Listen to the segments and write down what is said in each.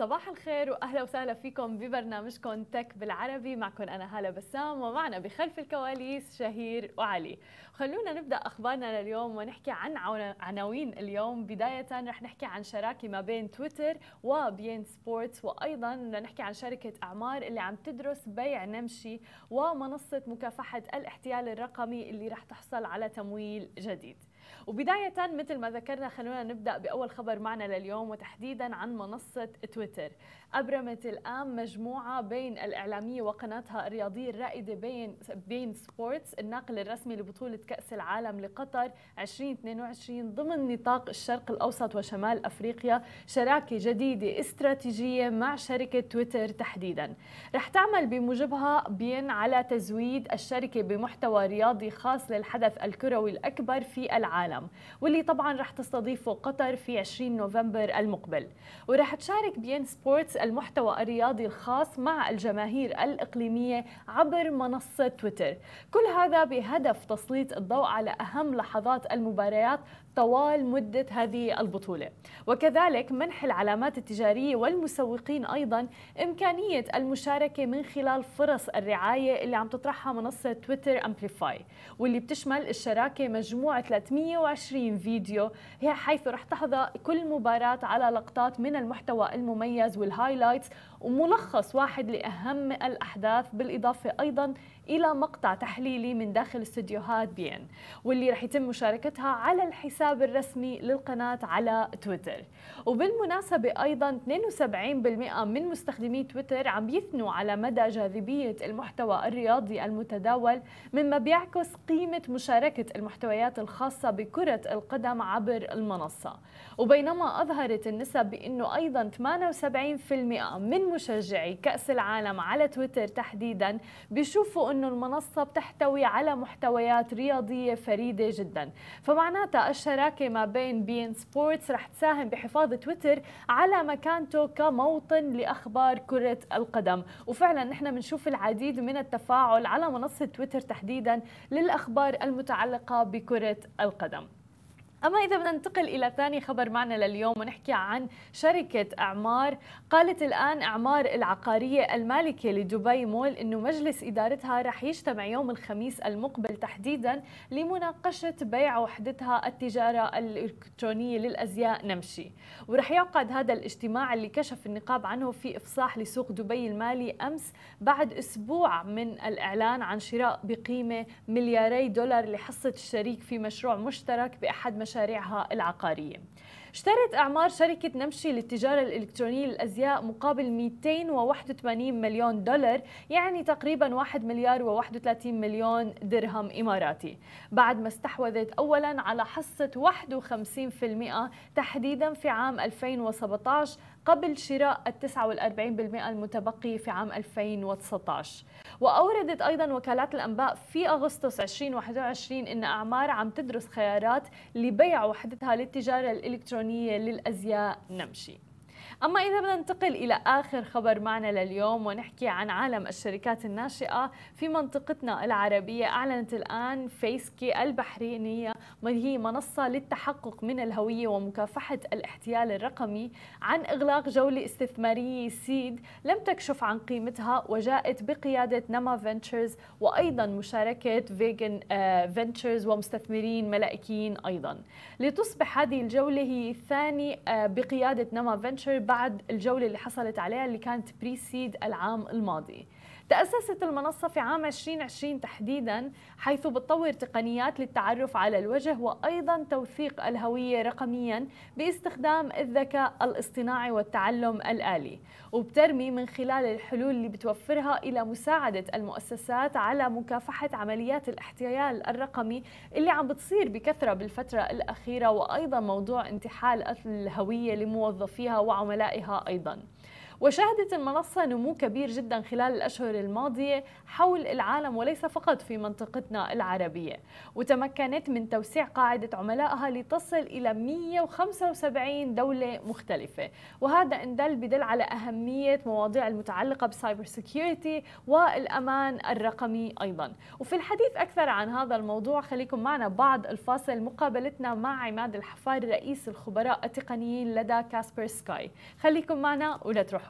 صباح الخير وأهلا وسهلا فيكم ببرنامجكم تك بالعربي. معكم أنا هالة بسام ومعنا بخلف الكواليس شهير وعلي. خلونا نبدأ أخبارنا لليوم ونحكي عن عناوين اليوم. بداية رح نحكي عن شراكة ما بين تويتر وبين سبورتس وأيضا نحكي عن شركة إعمار اللي عم تدرس بيع نمشي ومنصة مكافحة الاحتيال الرقمي اللي رح تحصل على تمويل جديد. وبداية مثل ما ذكرنا خلونا نبدأ بأول خبر معنا لليوم وتحديدا عن منصة تويتر. أبرمت الآن مجموعة بي إن الإعلامية وقناتها الرياضية الرائدة بين بي إن سبورتس الناقل الرسمي لبطولة كأس العالم لقطر 2022 ضمن نطاق الشرق الأوسط وشمال أفريقيا. شراكة جديدة استراتيجية مع شركة تويتر تحديدا. رح تعمل بموجبها بين على تزويد الشركة بمحتوى رياضي خاص للحدث الكروي الأكبر في العالم. واللي طبعا رح تستضيفه قطر في 20 نوفمبر المقبل. ورح تشارك بين سبورتس المحتوى الرياضي الخاص مع الجماهير الإقليمية عبر منصة تويتر. كل هذا بهدف تسليط الضوء على أهم لحظات المباريات طوال مدة هذه البطولة. وكذلك منح العلامات التجارية والمسوقين أيضا إمكانية المشاركة من خلال فرص الرعاية اللي عم تطرحها منصة تويتر Amplify واللي بتشمل الشراكة مجموعة 320 فيديو بحيث رح تحظى كل مباراة على لقطات من المحتوى المميز وال highlights وملخص واحد لأهم الأحداث بالإضافة أيضا إلى مقطع تحليلي من داخل استديوهات بي إن واللي رح يتم مشاركتها على الحساب الرسمي للقناة على تويتر. وبالمناسبة أيضا 72% من مستخدمي تويتر عم يثنوا على مدى جاذبية المحتوى الرياضي المتداول مما بيعكس قيمة مشاركة المحتويات الخاصة بكرة القدم عبر المنصة. وبينما أظهرت النسب بأنه أيضا 78% من مشجعي كأس العالم على تويتر تحديدا بيشوفوا أنه المنصة بتحتوي على محتويات رياضية فريدة جدا. فمعناتها الشراكة ما بين بين سبورتس رح تساهم بحفاظ تويتر على مكانته كموطن لأخبار كرة القدم. وفعلا نحن بنشوف العديد من التفاعل على منصة تويتر تحديدا للأخبار المتعلقة بكرة القدم. أما إذا بدنا ننتقل إلى ثاني خبر معنا لليوم ونحكي عن شركة أعمار قالت الآن أعمار العقارية المالكة لدبي مول أنه مجلس إدارتها رح يجتمع يوم الخميس المقبل تحديدا لمناقشة بيع وحدتها التجارة الإلكترونية للأزياء نمشي. ورح يعقد هذا الاجتماع اللي كشف النقاب عنه في إفصاح لسوق دبي المالي أمس بعد أسبوع من الإعلان عن شراء بقيمة ملياري دولار لحصة الشريك في مشروع مشترك بأحد مشاريع مشاريعها العقارية. اشترت أعمار شركة نمشي للتجارة الإلكترونية للأزياء مقابل 281 مليون دولار يعني تقريبا 1 مليار و31 مليون درهم إماراتي. بعد ما استحوذت أولا على حصة 51% تحديدا في عام 2017 قبل شراء ال 49% المتبقي في عام 2019 وأوردت أيضا وكالات الأنباء في أغسطس 2021 أن أعمار عم تدرس خيارات لبيع وحدتها للتجارة الإلكترونية للأزياء نمشي. أما إذا بدنا ننتقل إلى آخر خبر معنا لليوم ونحكي عن عالم الشركات الناشئة في منطقتنا العربية أعلنت الآن فيسكي البحرينية وهي منصة للتحقق من الهوية ومكافحة الاحتيال الرقمي عن إغلاق جولة استثمارية seed لم تكشف عن قيمتها وجاءت بقيادة نما Ventures وأيضا مشاركة Vision Ventures ومستثمرين ملائكيين أيضا. لتصبح هذه الجولة هي الثاني آه، بقيادة نما فينتشر بعد الجولة اللي حصلت عليها اللي كانت بريسيد العام الماضي. تأسست المنصة في عام 2020 تحديدا حيث بتطور تقنيات للتعرف على الوجه وأيضا توثيق الهوية رقميا باستخدام الذكاء الاصطناعي والتعلم الآلي. وبترمي من خلال الحلول اللي بتوفرها إلى مساعدة المؤسسات على مكافحة عمليات الاحتيال الرقمي اللي عم بتصير بكثرة بالفترة الأخيرة وأيضا موضوع انتحال الهوية لموظفيها وعملائها أيضا. وشهدت المنصة نمو كبير جدا خلال الأشهر الماضية حول العالم وليس فقط في منطقتنا العربية. وتمكنت من توسيع قاعدة عملائها لتصل إلى 175 دولة مختلفة. وهذا إن دل بدل على أهمية مواضيع المتعلقة ب cyber security والأمان الرقمي أيضا. وفي الحديث أكثر عن هذا الموضوع خليكم معنا بعد الفاصل. مقابلتنا مع عماد الحفار رئيس الخبراء التقنيين لدى كاسبر سكاي. خليكم معنا ولا تروحوا.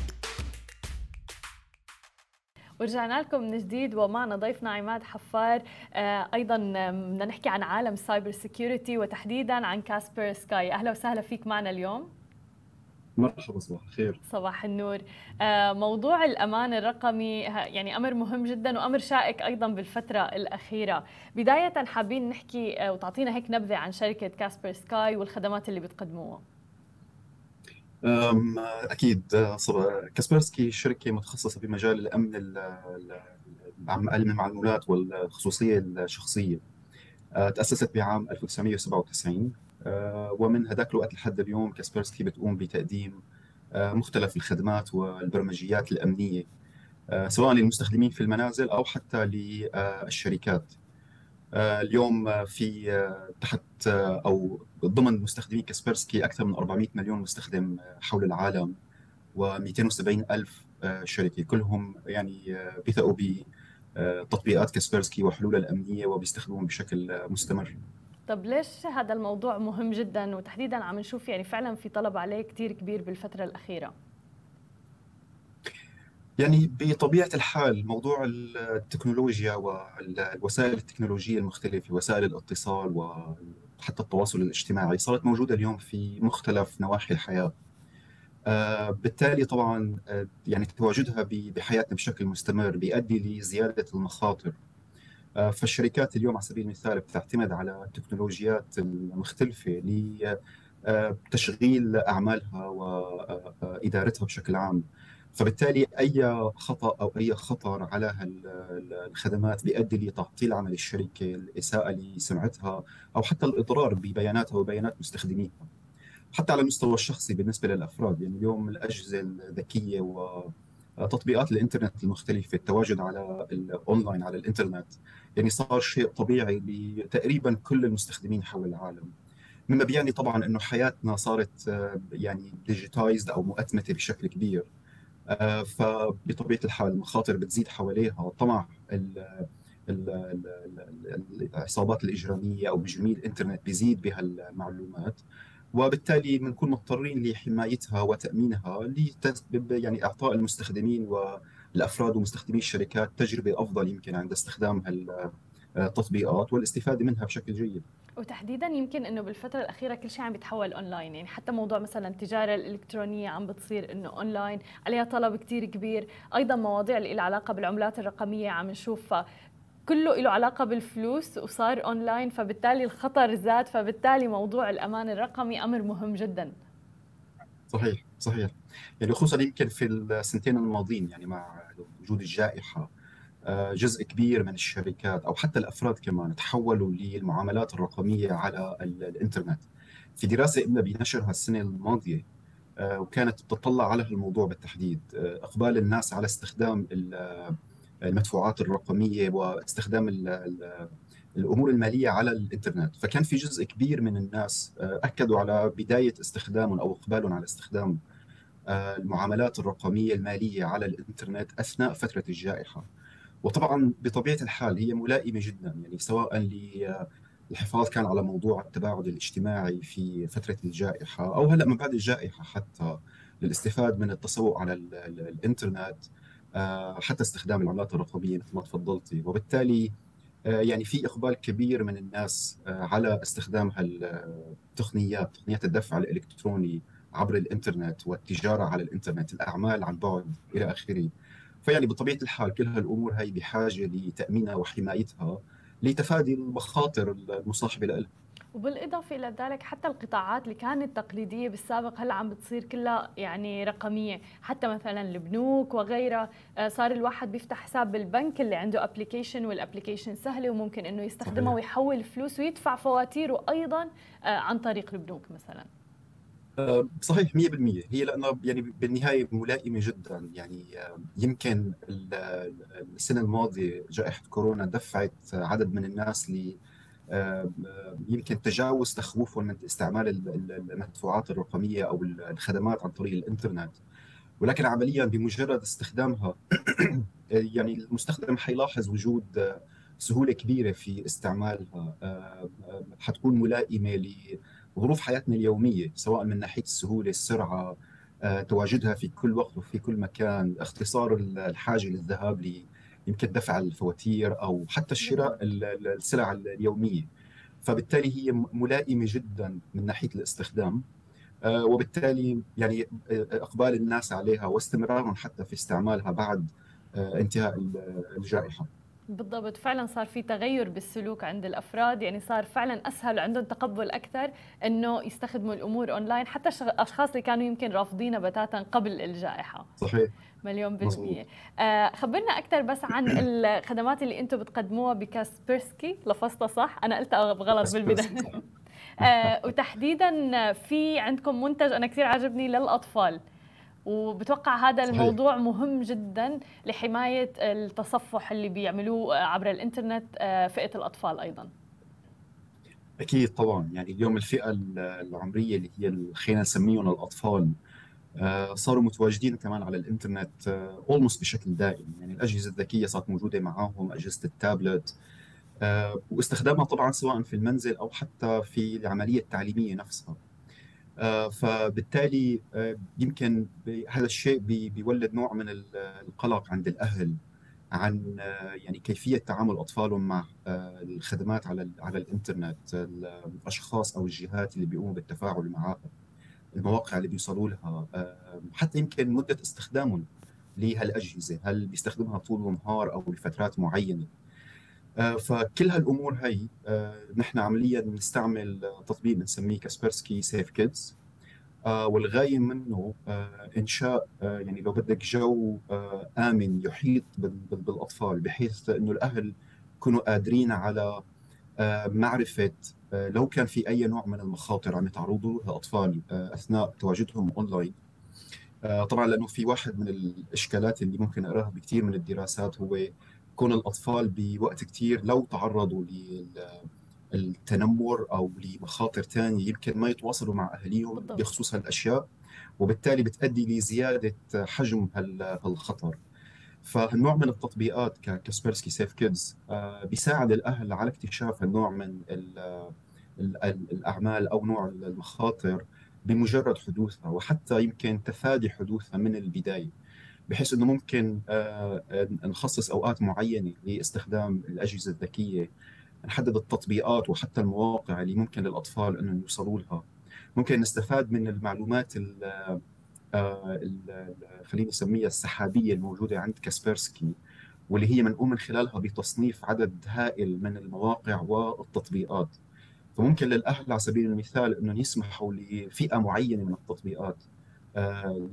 ورجعنا لكم من جديد ومعنا ضيفنا عماد حفار. آه، أيضا بدنا نحكي عن عالم ال cyber security وتحديدا عن كاسبر سكاي أهلا وسهلا فيك معنا اليوم. مرحبا صباح الخير. صباح النور. آه، موضوع الأمان الرقمي يعني أمر مهم جدا وأمر شائك أيضا بالفترة الأخيرة. بداية حابين نحكي آه، وتعطينا هيك نبذة عن شركة كاسبر سكاي والخدمات اللي بتقدموها. أكيد كاسبرسكي شركة متخصصة في مجال الأمن المعلومات والخصوصية الشخصية. تأسست بعام 1997 ومن هذاك الوقت لحد اليوم كاسبرسكي بتقوم بتقديم مختلف الخدمات والبرمجيات الأمنية. سواء للمستخدمين في المنازل أو حتى للشركات. اليوم في تحت أو ضمن مستخدمي كاسبرسكي أكثر من 400 مليون مستخدم حول العالم و270 ألف شركة. كلهم يعني بيثقوا بتطبيقات كاسبرسكي وحلولها الأمنية وبيستخدموهم بشكل مستمر. طب ليش هذا الموضوع مهم جدا وتحديدا عم نشوف يعني فعلا في طلب عليه كثير كبير بالفترة الأخيرة؟ يعني بطبيعة الحال موضوع التكنولوجيا والوسائل التكنولوجية المختلفة وسائل الاتصال وحتى التواصل الاجتماعي صارت موجودة اليوم في مختلف نواحي الحياة. آه، بالتالي طبعا آه، يعني تواجدها بحياتنا بشكل مستمر بيؤدي لزيادة المخاطر. آه، فالشركات اليوم على سبيل المثال بتعتمد على التكنولوجيات المختلفة لتشغيل أعمالها وإدارتها بشكل عام. فبالتالي أي خطأ أو أي خطر على الخدمات بيؤدي لتعطيل عمل الشركة، الإساءة لسمعتها أو حتى الإضرار ببياناتها وبيانات مستخدميها. حتى على المستوى الشخصي بالنسبة للأفراد، يعني اليوم الأجهزة الذكية وتطبيقات الإنترنت المختلفة، التواجد على الاونلاين على الإنترنت، يعني صار شيء طبيعي لتقريبا كل المستخدمين حول العالم. مما بيعني طبعا إنه حياتنا صارت يعني digitized أو مؤتمتة بشكل كبير. آه، فبطبيعة الحال المخاطر بتزيد حواليها طمع العصابات الإجرامية أو مجرمي الإنترنت بيزيد بهالمعلومات وبالتالي بنكون مضطرين لحمايتها وتأمينها يعني إعطاء المستخدمين والأفراد ومستخدمي الشركات تجربة أفضل يمكن عند استخدام هالتطبيقات والاستفادة منها بشكل جيد. وتحديدا يمكن إنه بالفترة الأخيرة كل شيء عم بيتحول اونلاين يعني حتى موضوع مثلا التجارة الإلكترونية عم بتصير إنه اونلاين عليها طلب كثير كبير. أيضا مواضيع اللي لها علاقة بالعملات الرقمية عم نشوفها كله له علاقة بالفلوس وصار اونلاين فبالتالي الخطر زاد فبالتالي موضوع الأمان الرقمي أمر مهم جدا. صحيح صحيح. يعني خصوصا يمكن في السنتين الماضيين يعني مع وجود الجائحة جزء كبير من الشركات أو حتى الأفراد كمان تحولوا للمعاملات الرقمية على الإنترنت. في دراسة قمنا بنشرها السنة الماضية آه، وكانت بتطلع على الموضوع بالتحديد آه، إقبال الناس على استخدام المدفوعات الرقمية واستخدام الأمور المالية على الإنترنت، فكان في جزء كبير من الناس أكدوا على بداية استخدامهم أو إقبالهم على استخدام المعاملات الرقمية المالية على الإنترنت أثناء فترة الجائحة. وطبعا بطبيعة الحال هي ملائمة جدا يعني سواء للحفاظ كان على موضوع التباعد الاجتماعي في فترة الجائحة أو هلأ من بعد الجائحة حتى للاستفاد من التسوق على الإنترنت آه، حتى استخدام العملات الرقمية مثل ما تفضلتي. وبالتالي آه، يعني في إقبال كبير من الناس آه، على استخدام هالتقنيات تقنيات الدفع الإلكتروني عبر الإنترنت والتجارة على الإنترنت الأعمال عن بعد إلى آخره. فيعني بطبيعة الحال كل هالأمور هي بحاجة لتأمينها وحمايتها لتفادي المخاطر المصاحبة لها وبالإضافة إلى ذلك حتى القطاعات اللي كانت تقليدية بالسابق هلأ عم بتصير كلها يعني رقمية. حتى مثلا البنوك وغيرها آه، صار الواحد بيفتح حساب بالبنك اللي عنده application وال application سهلة وممكن إنه يستخدمها ويحول فلوس ويدفع فواتيره أيضا آه، عن طريق البنوك مثلا. صحيح 100% هي لأنه يعني بالنهاية ملائمة جدا. يعني يمكن السنة الماضية جائحة كورونا دفعت عدد من الناس ل يمكن تجاوز تخوفهم من استعمال المدفوعات الرقمية أو الخدمات عن طريق الإنترنت. ولكن عمليا بمجرد استخدامها يعني المستخدم حيلاحظ وجود سهولة كبيرة في استعمالها. حتكون ملائمة لظروف حياتنا اليومية سواء من ناحية السهولة السرعة تواجدها في كل وقت وفي كل مكان اختصار الحاجة للذهاب يمكن دفع الفواتير أو حتى الشراء السلع اليومية. فبالتالي هي ملائمة جدا من ناحية الاستخدام آه، وبالتالي يعني آه، إقبال الناس عليها واستمرارهم حتى في استعمالها بعد آه، انتهاء الجائحة. بالضبط. فعلا صار في تغير بالسلوك عند الأفراد. يعني صار فعلا أسهل عندهم تقبل أكثر إنه يستخدموا الأمور أونلاين. حتى الأشخاص اللي كانوا يمكن رافضينها بتاتا قبل الجائحة. صحيح. مليون بالمية. آه خبرنا أكثر بس عن الخدمات اللي أنتم بتقدموها بكاسبرسكي. لفظتها صح؟ أنا قلتها غلط بالبداية. آه وتحديدا في عندكم منتج أنا كثير عجبني للأطفال. وبتوقع هذا صحيح. الموضوع مهم جدا لحماية التصفح اللي بيعملوه عبر الإنترنت آه، فئة الأطفال أيضا. أكيد طبعا. يعني اليوم الفئة العمرية اللي هي خلينا نسميهم الأطفال آه، صاروا متواجدين كمان على الإنترنت اولموست آه، بشكل دائم. يعني الأجهزة الذكية صارت موجودة معاهم أجهزة التابلت واستخدامها طبعا سواء في المنزل أو حتى في العملية التعليمية نفسها. فبالتالي يمكن هذا الشيء بيولد نوع من القلق عند الأهل عن يعني كيفية تعامل أطفالهم مع الخدمات على على الإنترنت الأشخاص أو الجهات اللي بيقوموا بالتفاعل معها المواقع اللي بيوصلوا لها حتى يمكن مدة استخدامهم لهالأجهزة هل بيستخدمها طول النهار أو لفترات معينة. آه، فكل هالأمور هي آه، نحن عمليا بنستعمل تطبيق بنسميه Kaspersky Safe Kids والغاية منه آه، إنشاء يعني لو بدك جو آمن يحيط بالأطفال بحيث إنه الأهل يكونوا قادرين على معرفة آه، لو كان في أي نوع من المخاطر عم يتعرضوا لها اطفال آه، أثناء تواجدهم اونلاين آه، طبعا لأنه في واحد من الإشكالات اللي ممكن اراها بكثير من الدراسات هو كون الأطفال بوقت كثير لو تعرضوا للتنمر أو لمخاطر ثانية يمكن ما يتواصلوا مع أهاليهم بخصوص هالأشياء وبالتالي بتؤدي لزيادة حجم هالخطر فالنوع من التطبيقات ككاسبرسكي سيف كيدز بيساعد الأهل على اكتشاف النوع من الأعمال أو نوع المخاطر بمجرد حدوثها وحتى يمكن تفادي حدوثها من البداية. بحيث إنه ممكن آه، نخصص أوقات معينة لاستخدام الأجهزة الذكية نحدد التطبيقات وحتى المواقع اللي ممكن للأطفال إنهم يوصلوا لها. ممكن نستفاد من المعلومات آه، خليني اسميها السحابية الموجودة عند كاسبرسكي واللي هي منقوم من خلالها بتصنيف عدد هائل من المواقع والتطبيقات. فممكن للأهل على سبيل المثال إنهم يسمحوا لفئة معينة من التطبيقات. آه،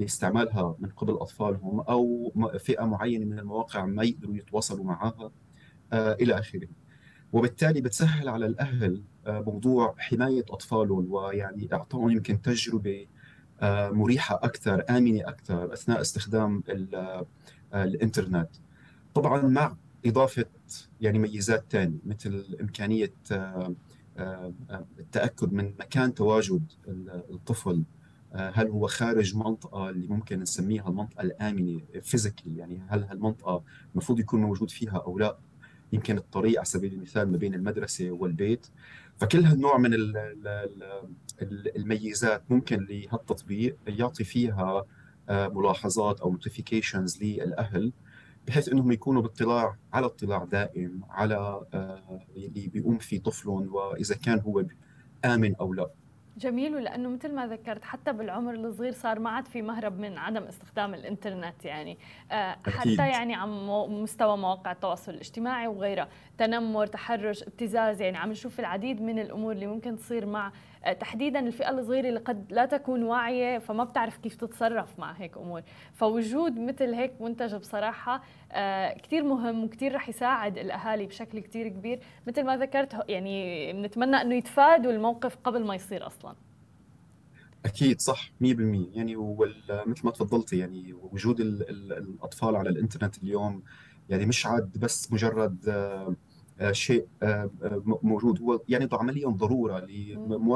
لاستعمالها من قبل أطفالهم أو فئة معينة من المواقع ما يقدروا يتواصلوا معها آه، إلى آخره. وبالتالي بتسهل على الأهل موضوع حماية أطفالهم ويعني اعطائهم يمكن تجربة آه، مريحة أكثر آمنة أكثر أثناء استخدام آه، الإنترنت. طبعا مع إضافة يعني ميزات ثانية مثل إمكانية آه، التأكد من مكان تواجد الطفل هل هو خارج منطقة اللي ممكن نسميها المنطقة الآمنة physically يعني هل هالمنطقة المفروض يكون موجود فيها أو لا؟ يمكن الطريق على سبيل المثال ما بين المدرسة والبيت. فكل هالنوع من الميزات ممكن لهالتطبيق يعطي فيها آه، ملاحظات أو notifications للأهل بحيث إنهم يكونوا باطلاع على اطلاع دائم على آه، اللي بيقوم فيه طفلهم وإذا كان هو آمن أو لا. جميل ولأنه مثل ما ذكرت حتى بالعمر الصغير صار ما عاد في مهرب من عدم استخدام الإنترنت يعني آه، حتى. يعني عم مستوى مواقع التواصل الاجتماعي وغيرها تنمر تحرش ابتزاز يعني عم نشوف العديد من الأمور اللي ممكن تصير مع تحديدا الفئة الصغيرة اللي قد لا تكون واعية فما بتعرف كيف تتصرف مع هيك أمور. فوجود مثل هيك منتج بصراحة آه، كثير مهم وكثير رح يساعد الأهالي بشكل كثير كبير. مثل ما ذكرت يعني بنتمنى إنه يتفادوا الموقف قبل ما يصير أصلا. أكيد صح 100% يعني ومثل ما تفضلتي يعني وجود ال ال الأطفال على الإنترنت اليوم يعني مش عاد بس مجرد آه، آه، شيء آه، موجود. هو يعني عمليا ضرورة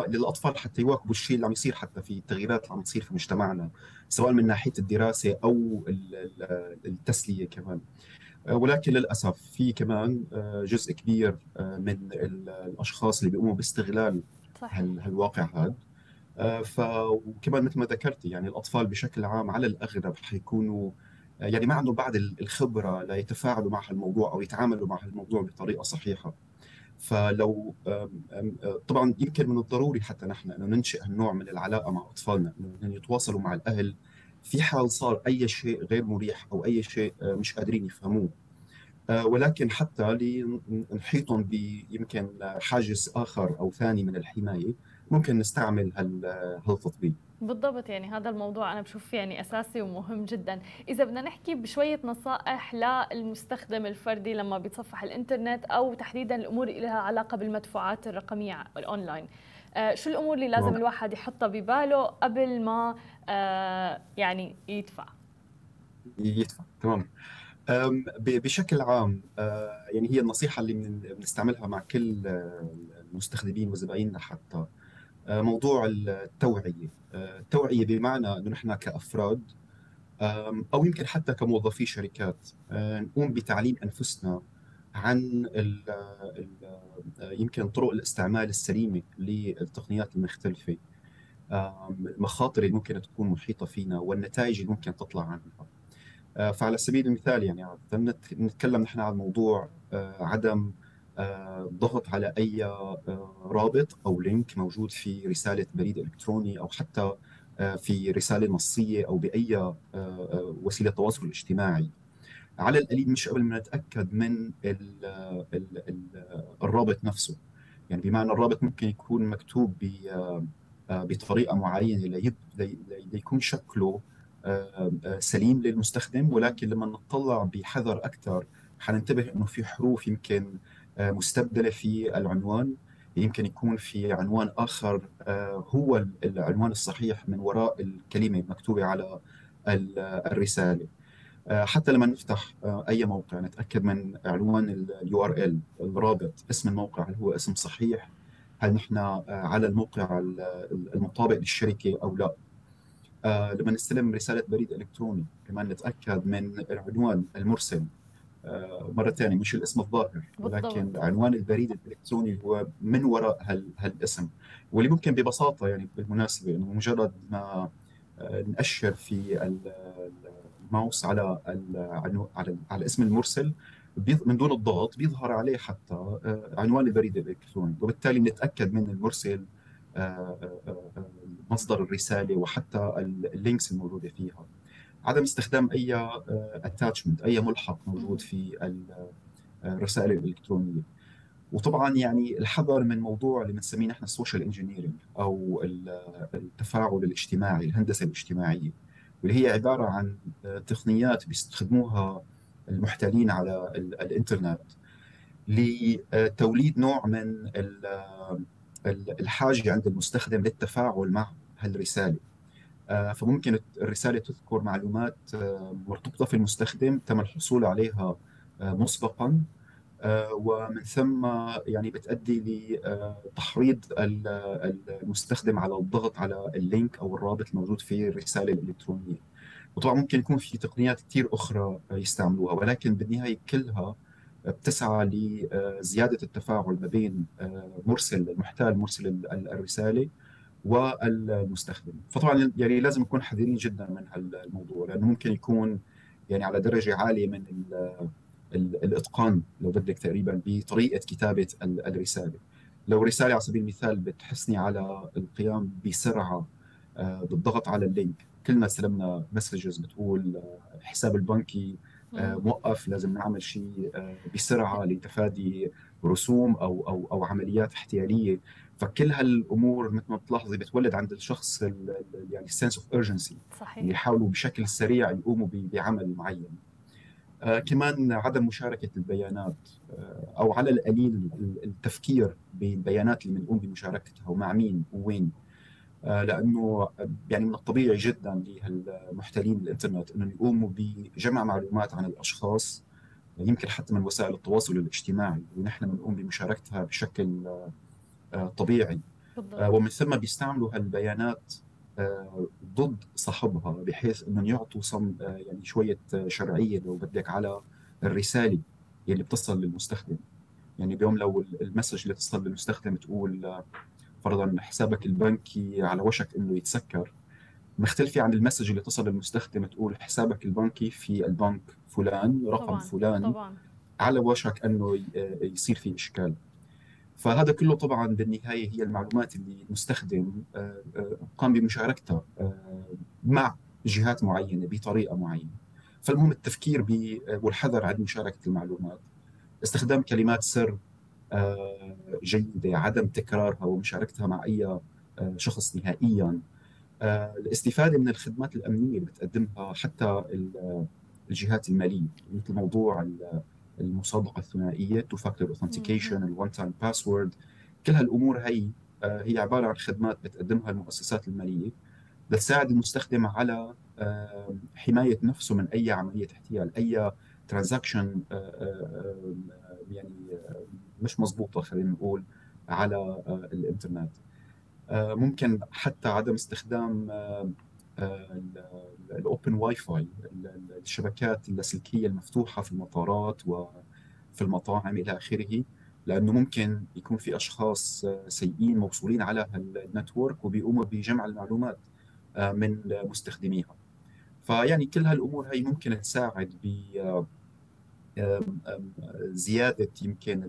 للأطفال حتى يواكبوا الشيء اللي عم يصير حتى في التغييرات اللي عم تصير في مجتمعنا سواء من ناحية الدراسة أو التسلية كمان. ولكن للأسف في كمان جزء كبير من الأشخاص اللي بيقوموا باستغلال صح. هالواقع هذا. آه، فكمان مثل ما ذكرتي يعني الأطفال بشكل عام على الاغلب حيكونوا آه، يعني ما عندهم بعد الخبرة ليتفاعلوا مع هالموضوع أو يتعاملوا مع هالموضوع بطريقة صحيحة. فلو طبعا يمكن من الضروري حتى نحن إنه ننشئ هالنوع من العلاقة مع أطفالنا إنه يتواصلوا مع الأهل. في حال صار أي شيء غير مريح أو أي شيء مش قادرين يفهموه. ولكن حتى لنحيطهم بيمكن حاجز آخر أو ثاني من الحماية. ممكن نستعمل هالتطبيق. بالضبط يعني هذا الموضوع أنا بشوف يعني أساسي ومهم جدا. إذا بدنا نحكي بشوية نصائح للمستخدم الفردي لما بيتصفح الإنترنت أو تحديدا الأمور اللي لها علاقة بالمدفوعات الرقمية الأونلاين. آه شو الأمور اللي لازم الواحد يحطها بباله قبل ما آه يعني يدفع؟ يدفع تمام. بشكل عام آه، يعني هي النصيحة اللي بنستعملها مع كل المستخدمين وزبايننا حتى. موضوع التوعية. آه، التوعية بمعنى أنه نحن كأفراد أو يمكن حتى كموظفي شركات آه، نقوم بتعليم أنفسنا عن ال ال يمكن طرق الاستعمال السليمة للتقنيات المختلفة المخاطر اللي ممكن تكون محيطة فينا والنتائج اللي ممكن تطلع عنها. فعلى سبيل المثال يعني نتكلم نحن عن موضوع عدم ضغط على أي آه، رابط أو لينك موجود في رسالة بريد إلكتروني أو حتى آه، في رسالة نصية أو بأي آه، وسيلة تواصل اجتماعي. على القليل مش قبل ما نتأكد من ال ال الرابط نفسه. يعني بمعنى الرابط ممكن يكون مكتوب بطريقة معينة ليكون شكله سليم للمستخدم ولكن لما نطلع بحذر أكثر حننتبه إنه في حروف يمكن مستبدلة في العنوان. يمكن يكون في عنوان آخر آه، هو العنوان الصحيح من وراء الكلمة المكتوبة على الرسالة. آه، حتى لما نفتح أي موقع نتأكد من عنوان ال URL الرابط اسم الموقع هل هو اسم صحيح؟ هل نحن على الموقع المطابق للشركة أو لا؟ لما نستلم رسالة بريد إلكتروني كمان نتأكد من العنوان المرسل. آه، مرة ثانية مش الاسم الظاهر ولكن عنوان البريد الإلكتروني هو من وراء هال هالاسم. واللي ممكن ببساطة يعني بالمناسبة إنه مجرد ما آه، نأشر في الماوس على على على اسم المرسل من دون الضغط بيظهر عليه حتى آه، عنوان البريد الإلكتروني. وبالتالي نتأكد من المرسل مصدر الرسالة وحتى ال links الموجودة فيها. عدم استخدام أي attachment آه، أي ملحق موجود في الرسائل آه، الإلكترونية. وطبعا يعني الحذر من موضوع اللي بنسميه نحن ال social engineering أو التفاعل الاجتماعي الهندسة الاجتماعية واللي هي عبارة عن آه، تقنيات بيستخدموها المحتالين على الإنترنت لتوليد نوع من الحاجة عند المستخدم للتفاعل مع هالرسالة. آه، فممكن الرسالة تذكر معلومات آه، مرتبطة في المستخدم تم الحصول عليها آه، مسبقا ومن ثم يعني بتؤدي لتحريض المستخدم على الضغط على اللينك أو الرابط الموجود في الرسالة الإلكترونية. وطبعا ممكن يكون في تقنيات كثير أخرى يستعملوها ولكن بالنهاية كلها بتسعى لزياده التفاعل ما بين مرسل المحتال مرسل الرسالة والمستخدم فطبعا يعني لازم نكون حذرين جدا من هالموضوع لأنه ممكن يكون يعني على درجة عالية من الإتقان لو بدك تقريبا بطريقة كتابة الرسالة. لو رسالة على سبيل المثال بتحثني على القيام بسرعة آه، بالضغط على ال link. كلنا استلمنا messages بتقول آه، حساب البنكي آه، موقف لازم نعمل شيء بسرعة لتفادي رسوم أو أو أو عمليات احتيالية. فكل هالأمور مثل ما بتلاحظي بتولد عند الشخص يعني sense of urgency صحيح. يحاولوا بشكل سريع يقوموا بعمل معين. آه كمان عدم مشاركة البيانات آه أو على القليل التفكير بالبيانات اللي بنقوم بمشاركتها ومع مين ووين. آه لأنه يعني من الطبيعي جدا للمحتالين الإنترنت إنهم يقوموا بجمع معلومات عن الأشخاص يمكن حتى من وسائل التواصل الاجتماعي ونحن بنقوم بمشاركتها بشكل آه، طبيعي بالضبط. آه، ومن ثم بيستعملوا هالبيانات آه، ضد صاحبها بحيث إنهم يعطوا صم يعني شوية شرعية لو بدك على الرسالة اللي بتصل للمستخدم يعني اليوم لو المسج اللي تصل للمستخدم تقول فرضا حسابك البنكي على وشك إنه يتسكر مختلفة عن المسج اللي تصل للمستخدم تقول حسابك البنكي في البنك فلان رقم طبعًا. فلان طبعًا. على وشك إنه يصير في إشكال فهذا كله طبعا بالنهاية هي المعلومات اللي المستخدم آه، آه، قام بمشاركتها آه، مع جهات معينة بطريقة معينة. فالمهم التفكير والحذر عند مشاركة المعلومات. استخدام كلمات سر جيدة عدم تكرارها ومشاركتها مع أي شخص نهائيا. الاستفادة من الخدمات الأمنية اللي بتقدمها حتى الجهات المالية مثل موضوع المصادقة الثنائية two factor authentication ال one time password كل هالأمور هي آه، هي عبارة عن خدمات بتقدمها المؤسسات المالية لتساعد المستخدم على حماية نفسه من أي عملية احتيال أي transaction آه، آه، يعني مش مضبوطه خلينا نقول على الإنترنت. ممكن حتى عدم استخدام ال open Wi-Fi الشبكات اللاسلكية المفتوحة في المطارات وفي المطاعم إلى آخره لأنه ممكن يكون في أشخاص سيئين موصولين على ال network وبيقوموا بجمع المعلومات آه، من مستخدميها. فيعني كل هالأمور هي ممكن تساعد ب زيادة يمكن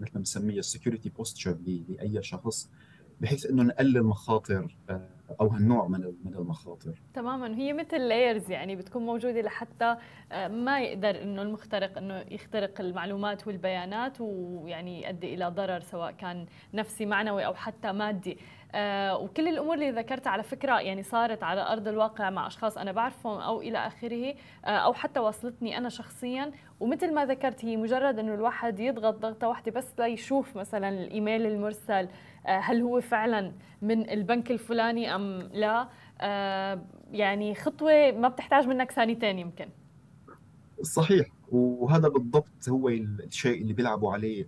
مثل ما بنسميها ال security posture لأي شخص بحيث إنه نقلل مخاطر آه، أو هالنوع من من المخاطر. تماما. هي مثل لايرز يعني بتكون موجودة لحتى آه، ما يقدر إنه المخترق إنه يخترق المعلومات والبيانات ويعني يؤدي إلى ضرر سواء كان نفسي معنوي أو حتى مادي. وكل الأمور اللي ذكرتها على فكرة يعني صارت على أرض الواقع مع أشخاص أنا بعرفهم أو إلى آخره آه أو حتى وصلتني أنا شخصيا. ومثل ما ذكرت هي مجرد إنه الواحد يضغط ضغطة واحدة بس ليشوف مثلا الإيميل المرسل آه هل هو فعلا من البنك الفلاني أم لا. آه يعني خطوة ما بتحتاج منك ثانيتين يمكن. صحيح. وهذا بالضبط هو الشيء اللي بيلعبوا عليه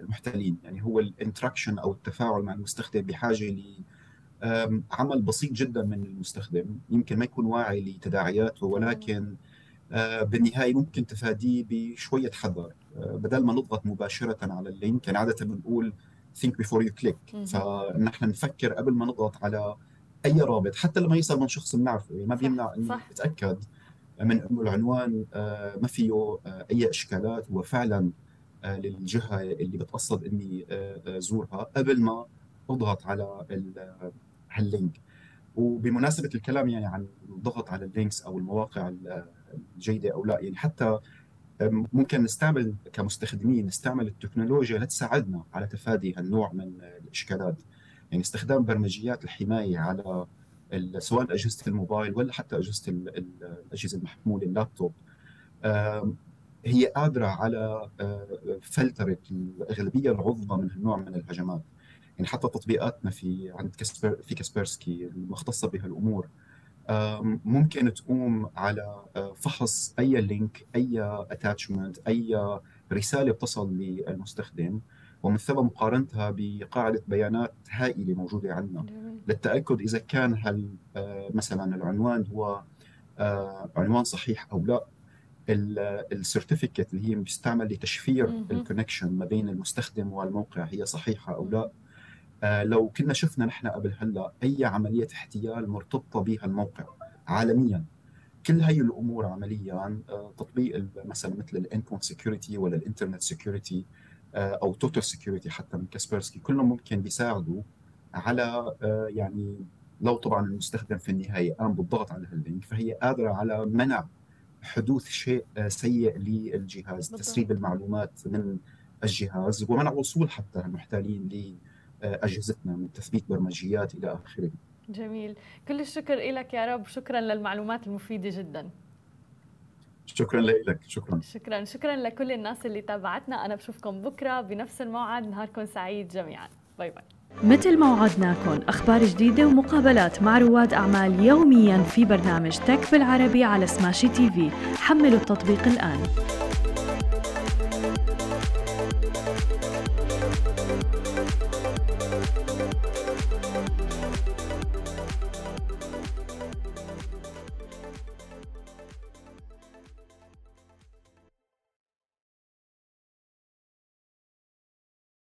المحتالين. يعني هو ال interaction أو التفاعل مع المستخدم بحاجة ل عمل بسيط جدا من المستخدم. يمكن ما يكون واعي لتداعياته ولكن آه، بالنهاية ممكن تفاديه بشوية حذر. آه، بدل ما نضغط مباشرة على ال link يعني عادة بنقول think before you click. فنحن نفكر قبل ما نضغط على أي رابط حتى لما يصل من شخص بنعرفه ما بيمنع اني اتاكد من انه العنوان آه، ما فيه آه، أي إشكالات. هو فعلا آه، للجهة اللي بتقصد إني أزورها. قبل ما أضغط على هال link وبمناسبة الكلام يعني عن الضغط على ال links أو المواقع الجيدة أو لا يعني حتى ممكن نستعمل كمستخدمين نستعمل التكنولوجيا لتساعدنا على تفادي هالنوع من الإشكالات. يعني استخدام برمجيات الحماية على سواء أجهزة الموبايل ولا حتى أجهزة الأجهزة المحمولة اللابتوب. هي قادرة على آه، فلترة الأغلبية العظمى من هالنوع من الهجمات. يعني حتى تطبيقاتنا في عند كسبر في كاسبرسكي المختصة بهالأمور. ممكن تقوم على آه، فحص أي link أي attachment أي رسالة بتصل للمستخدم. ومن ثم مقارنتها بقاعدة بيانات هائلة موجودة عندنا. للتأكد إذا كان هل آه، مثلا العنوان هو آه، عنوان صحيح أو لا ال certificate اللي هي بيستعمل لتشفير ال connection ما بين المستخدم والموقع هي صحيحة أو لا. آه، لو كنا شفنا نحن قبل هلأ أي عملية احتيال مرتبطة بهالموقع عالميا كل هي الأمور عمليا تطبيق مثلا مثل ال end security ولا ال internet security أو total security حتى من كاسبرسكي. كلهم ممكن بيساعدوا على يعني لو طبعا المستخدم في النهاية قام بالضغط على هال link فهي قادرة على منع حدوث شيء سيء للجهاز. تسريب المعلومات من الجهاز ومنع وصول حتى المحتالين لاجهزتنا من تثبيت برمجيات إلى آخره. جميل. كل الشكر لك يا رب. شكرا للمعلومات المفيدة جدا. شكرا لك شكرا. شكرا شكرا لكل الناس اللي تابعتنا. أنا بشوفكم بكرة بنفس الموعد. نهاركم سعيد جميعا. bye bye. مثل ما وعدناكم أخبار جديدة ومقابلات مع رواد أعمال يوميا في برنامج تك بالعربي على سماشي تي في حملوا التطبيق الآن.